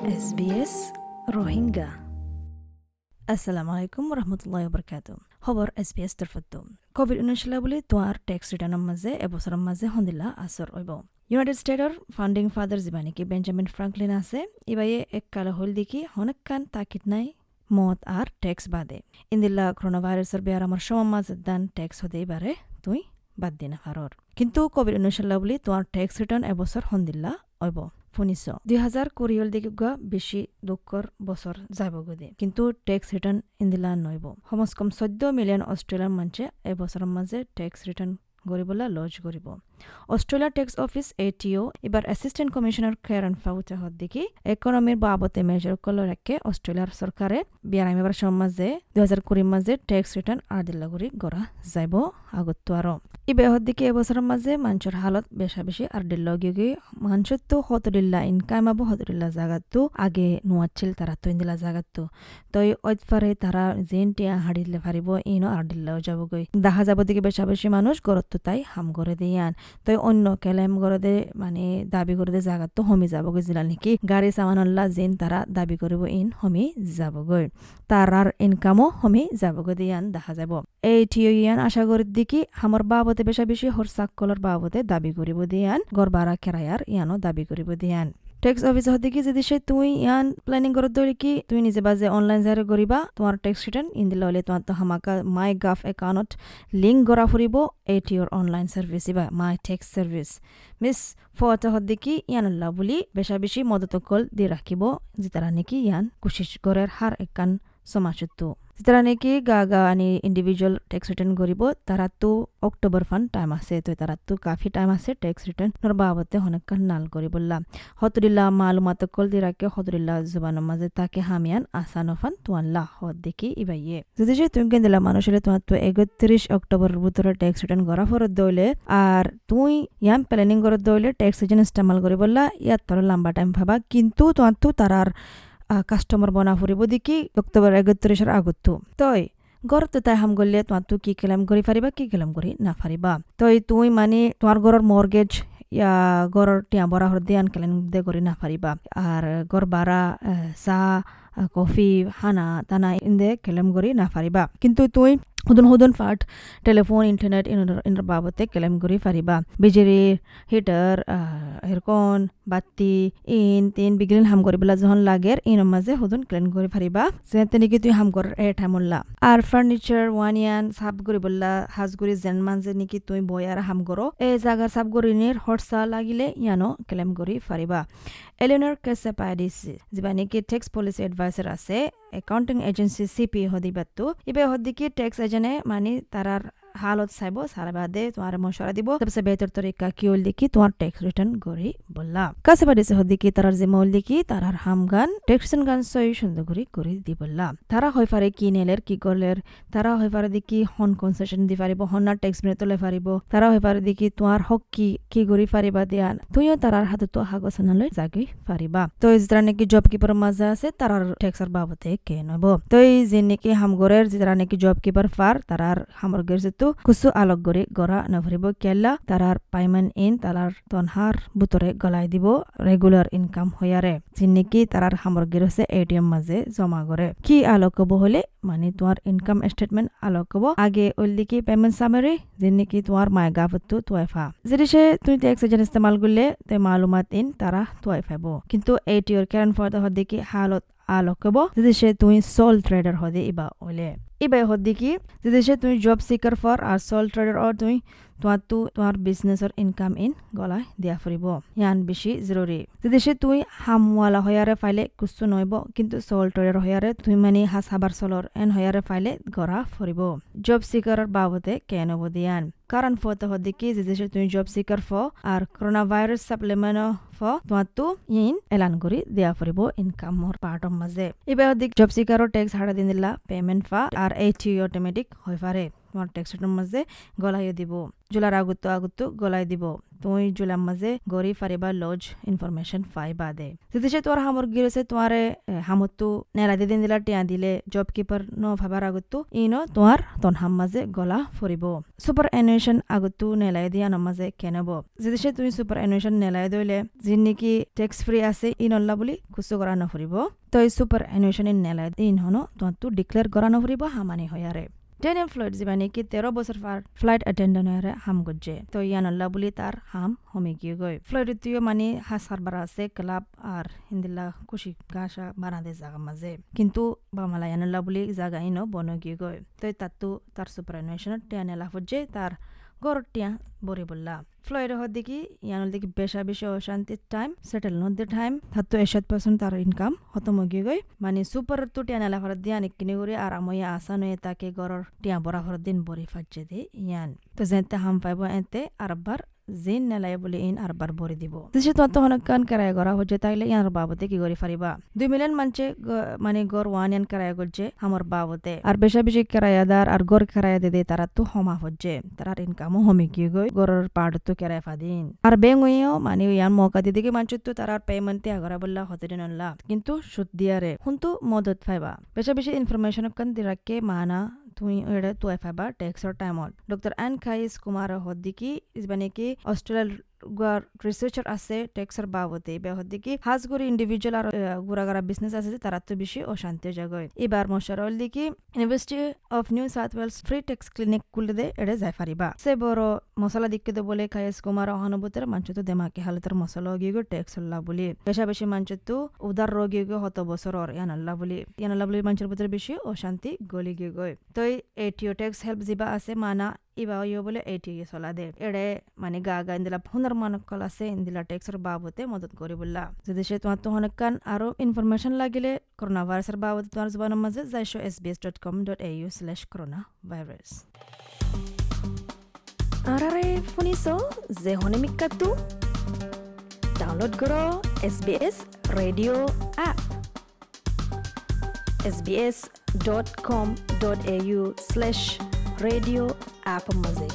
SBS Rohingya আসসালামু আলাইকুম রহমতুল্লাহ বরকাত খবৰ এছ বি এছ তৰফতো কভিড ঊনৈছ বুলি তোৱাৰ টেক্স ৰিটাৰ্ণৰ মাজে এবছৰৰ মাজে সন্দিলা আচৰ হ'ব ইউনাইটেড ষ্টেটৰ ফাউণ্ডিং ফাদাৰ যিবা নেকি বেঞ্জামিন ফ্ৰাংকলিন আছে ইবায়ে এক কালে হল দেখি হনেকান তাকিদ নাই মত আর টেক্স বাদে ইন্দিল্লা করোনা ভাইরাসের বেয়ারামার সময় মাঝে দান টেক্স হতে এবারে তুই বাদ দিনা হারর কিন্তু কোভিড ঊনৈছ বুলি তোমার টেক্স রিটার্ন এবছর সন্দিল্লা অব শুনিছ। দুই হাজাৰ কুৰিয়ল দিকে গোৱা বেছি দুখৰ বছৰ যাব গদে। কিন্তু টেক্স ৰিটাৰ্ণ ইন্দিলা নইব সমজ কম চৈধ্য মিলিয়ন অষ্ট্ৰেলিয়াৰ মানুহে এবছৰৰ মাজে টেক্স ৰিটাৰ্ণ কৰিবলৈ লজ কৰিব। Australia tax office, ATO. এবার অ্যাসিস্ট্যান্ট কমিশনার খেয়ারান ফাউচা হদ্দিকি ইকোনমির বাবতে মেজর কল রেখে অস্ট্রেলিয়ার সরকারে। বিয়ারাম, এবার সমাজে দুই হাজার কুড়ির মাঝে টেক্স রিটার্ন আর দিল্লাগুড়ি গড়া যাইব আগত আরও। ই বেহদ্দিকে এবছরের মাঝে মানুষের হালত বেশা বেশি আর দিল্লা গিয়ে মানুষের তো হতদিল্লা ইনকাম আবো হতদিল্লা জাগাতো আগে নোয়াচ্ছিল তারা তো ইন্দিলা জাগাতো তই অজফারে তারা জেন টিয়া হাড়িলে ফারিব ইনো আর দিল্লাও যাবগৈ। দেখা যাব দিকে বেশা বেশি মানুষ গরত তাই হাম করে দিয়ান। তই অন্য কেলেম গরদে মানে দাবি করে জাগাত তো হমি যাবগৈ জিলা নেকি? গাড়ী চামানল্লা যেন তারা দাবি কৰিব ইন হমি যাবগৈ। তারার ইনকামও হমি যাবগৈ দিয়ান দেখা যাব। এই ঠিয় ইয়ান আশা করি দিকি আমার বাবতে বেশা বেশি হরসাকলর বাবতে দাবি কৰিব দিয়ান। গরবারা কেরায়ার ইয়ানো দাবি কৰিব দিয়ান। টেক্স অফিস হতে কি যদি সে তুই ইয়ান প্ল্যানিং করত দৌড়ি কি তুই নিজে বাজে অনলাইন জারে করিবা? তোমার টেক্স রিটার্ন ইন্দিলা হলে তোমার তো হামাকা মাই গাফ একাউন্টত লিঙ্ক করা ফুরিব এটিওর অনলাইন সার্ভিস ইবা মাই টেক্স সার্ভিস মিস ফটা হদ্দি কি ইয়ানুল্লাহ বুলি বেশা বেশি মদতকল দি রাখিব যেতারা নাকি ইয়ান কুশিস গড়ের হার একান সমাজত্ব। যারা নাকি গা গা আনি ইন্ডিভিজুয়াল টেক্স রিটার্ন করিব তারা তো অক্টোবর ফান টাইম আছে, তো তারা তো কাফি টাইম আছে টেক্স রিটার্ন নর বাবতে নাল করি বললাম হতরিল্লা মালুমাত কল দি রাখে হতরিল্লা জুবানের মাঝে তাকে হামিয়ান আসানো ফান তোয়াল্লা হত দেখি ইবাইয়ে। যদি যে তুমি দিলা মানুষের তোমার তো একত্রিশ অক্টোবর ভিতরে টেক্স রিটার্ন করা ফরত দইলে আর তুই ইয়াম প্ল্যানিং করে দইলে টেক্স রিটার্ন ইস্তেমাল করি বললা ইয়াত তোর লম্বা টাইম ভাবা, কিন্তু তোমার তো তারার কাস্টমার বনা ফুৰিব দেখি অক্টোবৰ একত্রিশের আগতো তই ঘৰত তাই হাম গলে তোমার তো কি কেলাম কৰি পাৰিবা কি কেলাম কৰি নাফাৰিবা তই তুমি মানে তোমাৰ ঘৰৰ মৰ্গেজ ইয়া ঘৰৰ টিয়া বৰা হর দিয়ে আন কেলেন দে কৰি নাফাৰিবা আর ঘর বাৰা চাহ কফি হানা তানা ইন্দে কেলেম কৰি নাফাৰিবা কিন্তু তুই হুদুন হুদুন ফাট টেলিফোন ইন্টারনেট ইনর বাবতে কেলেম করি ফারিবা বিজেরি হিটার হেরকন বাতি ইন তিন বিগলিন হাম করিবলা যখন লাগের ইনৰ মাঝে হুদুন ক্লেন কৰি ফারিবা যে তেনেকি তুই হাম কর এ ঠাইমল্লা আর ফার্নিচার ওয়ানিয়ান সাব করিবল্লা হাজগুড়ি যেন মাঝে নেকি তুই বই আর হাম করো এই জাগার সাব গরিনের হরসা লাগিলে ইয়ানো ক্লেম কৰি ফাৰিবা এলিনৰ কেসে পাই দিছে যিবা নেকি টেক্স পলিসি এডভাইসার আছে একাউন্টিং এজেন্সি সিপি হদিবাতো ইবে হদিকি ট্যাক্স এজেন্টে মানে তারার হালত চাইব, সারা বাদে তোমার মশলা দিব। সবসে বেহতর তরিকা কি হল দেখি তোমার ট্যাক্স রিটার্ন করি বললা। কাছে বাড়িছে হদিকি তারার যে মৌল দেখি তারার হাম গান ট্যাক্স গান সই সুন্দর করে করে দি বললা। তারা হয় পারে কি নেলের কি করলের তারা হয় পারে দেখি হন কনসেশন দি পারিব হনার ট্যাক্স মেনে তোলে পারিব তারা হয় পারে দেখি তোমার হক কি কি করি পারিবা দিয়ান। তুইও তারার হাতে তো হাগসানালৈ জাগি পারিবা তো এই যারা নাকি জব কিপার মাঝে আছে তারার ট্যাক্সর বাবদে কে নব। তো এই যে নাকি হামগরের যারা নাকি জব কিপার ফার তারার হামগরের যে itu kusu alok gori gora navribo kella tarar payment in tarar tonhar butore গলাই দিব রেগুলার ইনকাম হইয়ারে। চিন্নিকি তারার সামগ্রী হচ্ছে এটিএম মাঝে জমা করে কি আলোক হলে? মানে তোমার ইনকাম স্টেটমেন্ট আলোক হব আগে ওলদিকি পেমেন্ট সামারি? যিনিকি তোমার মায় গাফতু তোয়াইফা যদি সে তুমি ট্যাক্স এজেন্ট ইস্তেমাল করলে তে মালুমাত ইন তারা তোয়াইফাব কিন্তু এটিওর কেরান ফর্দ হদিকি হালত আলোক হব যদি সে তুমি সোল ট্রেডার হদে, ইবা ওলে ইবাই যদি সে তুমি জব সিকার ফর আর সোল ট্রেডার অর তুমি তোমার তো তোমার বিজনেসর ইনকাম ইন গলায় দিয়া ফুরিব ইয়ান বেশি জরুরি যদি সে তুই হামওয়ালা হয়ারে ফাইলে কুস্তু নইব কিন্তু ট্রেডার হয়ারে তুই মানে হাস হাবার সলর এন হয়ারে ফাইলে গড়া ফুরিব জব সিকারের বাবদে কেন দিয়ান কারণ ফতে হদিকি যে তুমি জব সিকার ফ আর করোনা ভাইরাস সাপ্লিমেন্ট ফ তোমার তো ইন এলান করি দেয়া ফুরিব পার্টর মাঝে এবার হদিক জব সিকারও ট্যাক্স হারা দিন দিলা পেমেন্ট ফা আর এইটি অটোমেটিক হয়ে পারে তোমার টেক্সটের মাঝে গলাইও দিব। জুলার আগুতো আগুতো গলাই দিব। তুই জুলাম মাঝে গড়ি ফারিবা লজ ইনফরমেশন ফাই বাদে যদি তোর হামর গিরেছে তোমারে হামতো নেলা দিদিন দিলা টিয়া দিলে জব কিপার ন ভাবার আগতো ইনো তোমার তন হাম মাঝে গলা ফুরিব। সুপার এনুয়েশন আগতো নেলাই দিয়া নমাজে কেনেব। যদি সে তুমি সুপার এনুয়েশন নেলাই দইলে যিন নেকি টেক্স ফ্রি আছে ইনল্লা বুলি খুচু করা নফুরিব তই সুপার এনুয়েশন নেলাই দিন হনো তোমার ডিক্লেয়ার করা নফুরিব Hamani হয়ারে Daniel Floyd zibani ki tero bosar far flight attendant are ham gojje. To yana la buli tar ham homi gyo goy. Floyd tuyo mani hasar bara se club ar hindi la kushi gasha bara de zaga maze. Kintu bamala yana la buli zaga ino bono gyo goy. To tattu tar superannuation tiyane la fujje tar তার গরর টিয়া বরি বললা। ফ্লয়ের হর দেখি ইয়ানুল দেখি বেশা বেশি অশান্তির time settle নদীর time হাতো এসাত পার্সেন্ট তার ইনকাম হতম গিয়ে গই। মানে সুপার তো টিয়া নেলা দিয়ে দিয়া কিনে করে আর আমি আসা নয়ে তাকে গরর টিয়া বরা ফরত দিন বরি ফাটছে দে ইয়ান। তো যেতে হাম পাইব এতে আরবার জিন নেলাই বলে ইন আরবার ভরে দিব। দেশে তো হনকান কেরায় করা হচ্ছে, তাইলে ইয়ার বাবতে কি করে ফারিবা? দুই মিলিয়ন মানছে মানে গর ওয়ান ইয়ান কেরায় করছে আমার বাবতে। আর বেশা বেশি কেরায়াদার আর গর কেরায়া দে তারা তো হমা হচ্ছে। তারার ইনকামও হমি কি গই? গরর পাড় তো কেরায় ফাদিন। আর বেং ওইও মানে ইয়ান মৌকা দিদি কি মানছে তো তারার পেমেন্টে আগরা বললা হতে দিন কিন্তু সুদ দিয়ারে হুন্তু মদত ফাইবা। বেশা বেশি ইনফরমেশন কান দিরাকে মানা তুই এড়ে তুই ফাইবা টেক্সর টাইমত ডক্টর এন খাইস কুমার হদ্দিকি মানে কি অস্ট্রেলিয়ার গুয়ার রিসার্চার আছে টেক্সের বাবদে। বেহদ্দি কি হাজগুড়ি ইন্ডিভিজুয়াল আর গুড়াগাড়া বিজনেস আছে তারা তো বেশি অশান্তি জাগয় এবার মশারল দিকি university of New South Wales free tax clinic খুলে দে এড়ে যাই ফারিবা। সে বড় মশলা দিকে দে বলে খাইস কুমার অহানুভূতের মাঞ্চ তো দেমাকে হালতের মশলা গিয়ে টেক্স হল্লা বলি। বেশা বেশি মাঞ্চ তো উদার রোগী গো হত বছর ইয়ানাল্লা বলি। ইয়ানাল্লা বলি মাঞ্চের ভিতরে বেশি অশান্তি গলি গিয়ে গই তো এটিও টেক্স হেল্প যিবা আছে মানা iba yo bole ATG solade এড়ে মানে গা গা ইন্দিলা হুনার মানকল আছে ইন্দিলা টেক্সর বাবতে মদত করি বললা যদি সে তোমার তো হনকান আরও ইনফরমেশন লাগিলে করোনা ভাইরাসের বাবতে তোমার জবানের মাঝে যাইশো SBS dot com dot au slash coronavirus আরারে শুনিছ যে হনে মিক্কাটো ডাউনলোড কৰ S B S radio' app S B S dot com dot A U slash radio' app মাজে